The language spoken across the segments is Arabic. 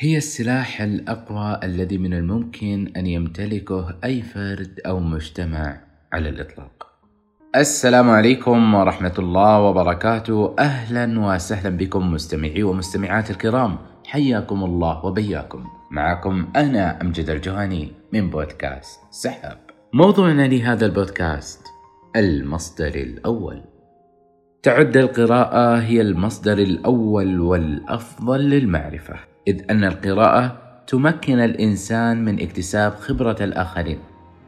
هي السلاح الأقوى الذي من الممكن أن يمتلكه أي فرد أو مجتمع على الإطلاق. السلام عليكم ورحمة الله وبركاته، أهلا وسهلا بكم مستمعي ومستمعات الكرام، حياكم الله وبياكم. معكم أنا أمجد الجهني من بودكاست سحب. موضوعنا لهذا البودكاست المصدر الأول. تعد القراءة هي المصدر الأول والأفضل للمعرفة. إذ أن القراءة تمكن الإنسان من اكتساب خبرة الآخرين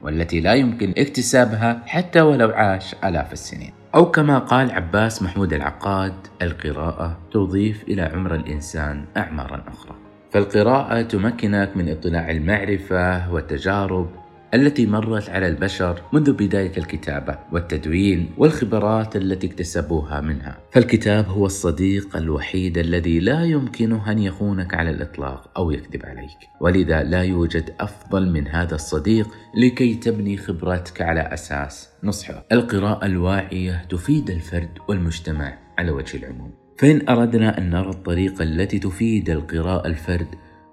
والتي لا يمكن اكتسابها حتى ولو عاش آلاف السنين. أو كما قال عباس محمود العقاد القراءة تضيف إلى عمر الإنسان أعمارا أخرى. فالقراءة تمكنك من إطلاع المعرفة والتجارب التي مرت على البشر منذ بداية الكتابة والتدوين والخبرات التي اكتسبوها منها. فالكتاب هو الصديق الوحيد الذي لا يمكنه أن يخونك على الإطلاق أو يكذب عليك. ولذا لا يوجد أفضل من هذا الصديق لكي تبني خبرتك على أساس نصحه. القراءة الواعية تفيد الفرد والمجتمع على وجه العموم. فإن أردنا أن نرى الطريقة التي تفيد القراءة الفرد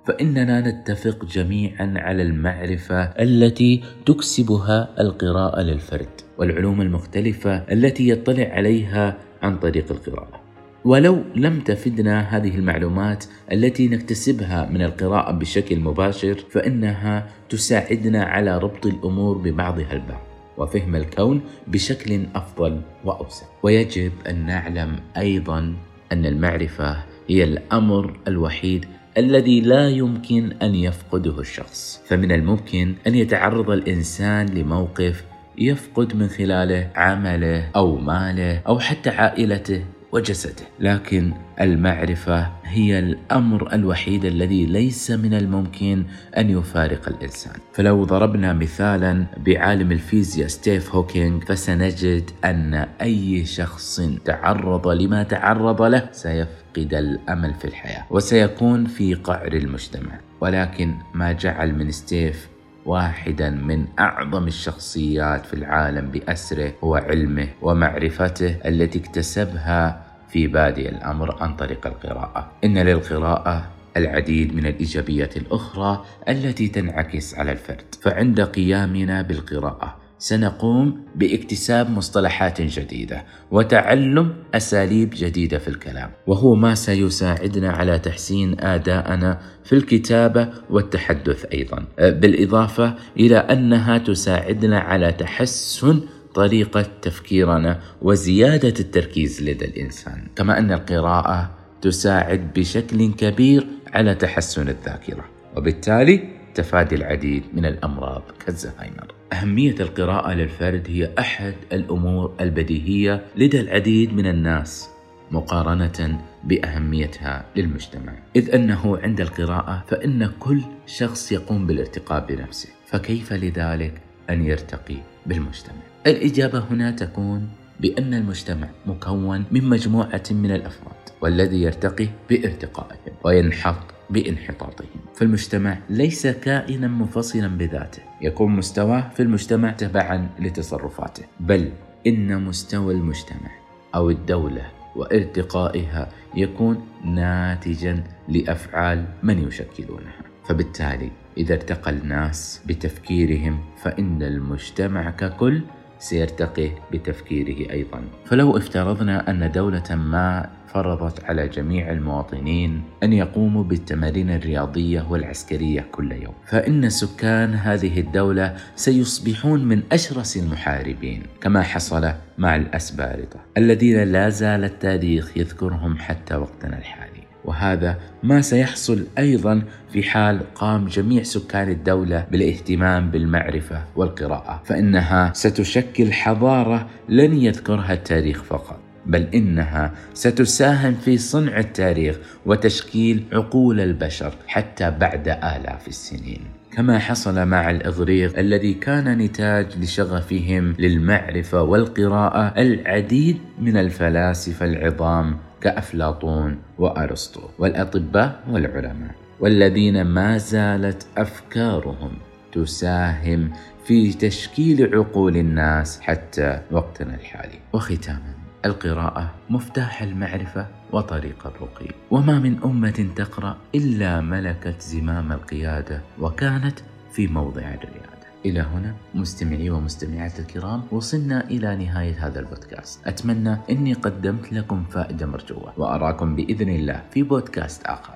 فإننا نتفق جميعا على المعرفة التي تكسبها القراءة للفرد والعلوم المختلفة التي يطلع عليها عن طريق القراءة. ولو لم تفدنا هذه المعلومات التي نكتسبها من القراءة بشكل مباشر فإنها تساعدنا على ربط الأمور ببعضها البعض وفهم الكون بشكل أفضل وأوسع. ويجب أن نعلم أيضا أن المعرفة هي الأمر الوحيد الذي لا يمكن أن يفقده الشخص. فمن الممكن أن يتعرض الإنسان لموقف يفقد من خلاله عمله أو ماله أو حتى عائلته وجسده. لكن المعرفة هي الأمر الوحيد الذي ليس من الممكن أن يفارق الإنسان. فلو ضربنا مثالا بعالم الفيزياء ستيف هوكينج فسنجد أن أي شخص تعرض لما تعرض له سيفقد الأمل في الحياة وسيكون في قعر المجتمع. ولكن ما جعل من ستيف واحدا من أعظم الشخصيات في العالم بأسره هو علمه ومعرفته التي اكتسبها في بادئ الأمر عن طريق القراءة. إن للقراءة العديد من الإيجابيات الأخرى التي تنعكس على الفرد. فعند قيامنا بالقراءة سنقوم باكتساب مصطلحات جديدة وتعلم أساليب جديدة في الكلام. وهو ما سيساعدنا على تحسين ادائنا في الكتابة والتحدث أيضا. بالإضافة إلى أنها تساعدنا على تحسن طريقة تفكيرنا وزيادة التركيز لدى الإنسان. كما أن القراءة تساعد بشكل كبير على تحسن الذاكرة وبالتالي تفادي العديد من الأمراض كالزهايمر. أهمية القراءة للفرد هي أحد الأمور البديهية لدى العديد من الناس مقارنة بأهميتها للمجتمع، إذ أنه عند القراءة فإن كل شخص يقوم بالارتقاء بنفسه، فكيف لذلك أن يرتقي بالمجتمع؟ الإجابة هنا تكون بأن المجتمع مكون من مجموعة من الأفراد، والذي يرتقي بارتقائهم وينحط بانحطاطهم. فالمجتمع ليس كائنا منفصلا بذاته. يكون مستواه في المجتمع تبعا لتصرفاته. بل إن مستوى المجتمع أو الدولة وارتقائها يكون ناتجا لأفعال من يشكلونها. فبالتالي إذا ارتقى الناس بتفكيرهم فإن المجتمع ككل سيرتقي بتفكيره أيضا. فلو افترضنا أن دولة ما فرضت على جميع المواطنين أن يقوموا بالتمارين الرياضية والعسكرية كل يوم فإن سكان هذه الدولة سيصبحون من أشرس المحاربين كما حصل مع الاسبارطه الذين لا زال التاريخ يذكرهم حتى وقتنا الحالي. وهذا ما سيحصل أيضا في حال قام جميع سكان الدولة بالاهتمام بالمعرفة والقراءة فإنها ستشكل حضارة لن يذكرها التاريخ فقط بل إنها ستساهم في صنع التاريخ وتشكيل عقول البشر حتى بعد آلاف السنين. كما حصل مع الإغريق الذي كان نتاج لشغفهم للمعرفة والقراءة العديد من الفلاسفة العظام كأفلاطون وأرسطو والأطباء والعلماء والذين ما زالت أفكارهم تساهم في تشكيل عقول الناس حتى وقتنا الحالي. وختاما القراءة مفتاح المعرفة وطريق الرقي. وما من أمة تقرأ إلا ملكت زمام القيادة وكانت في موضع الريادة إلى هنا مستمعي ومستمعات الكرام وصلنا إلى نهاية هذا البودكاست. أتمنى أني قدمت لكم فائدة مرجوة وأراكم بإذن الله في بودكاست آخر.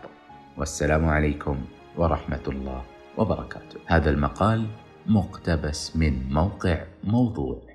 والسلام عليكم ورحمة الله وبركاته. هذا المقال مقتبس من موقع موضوع.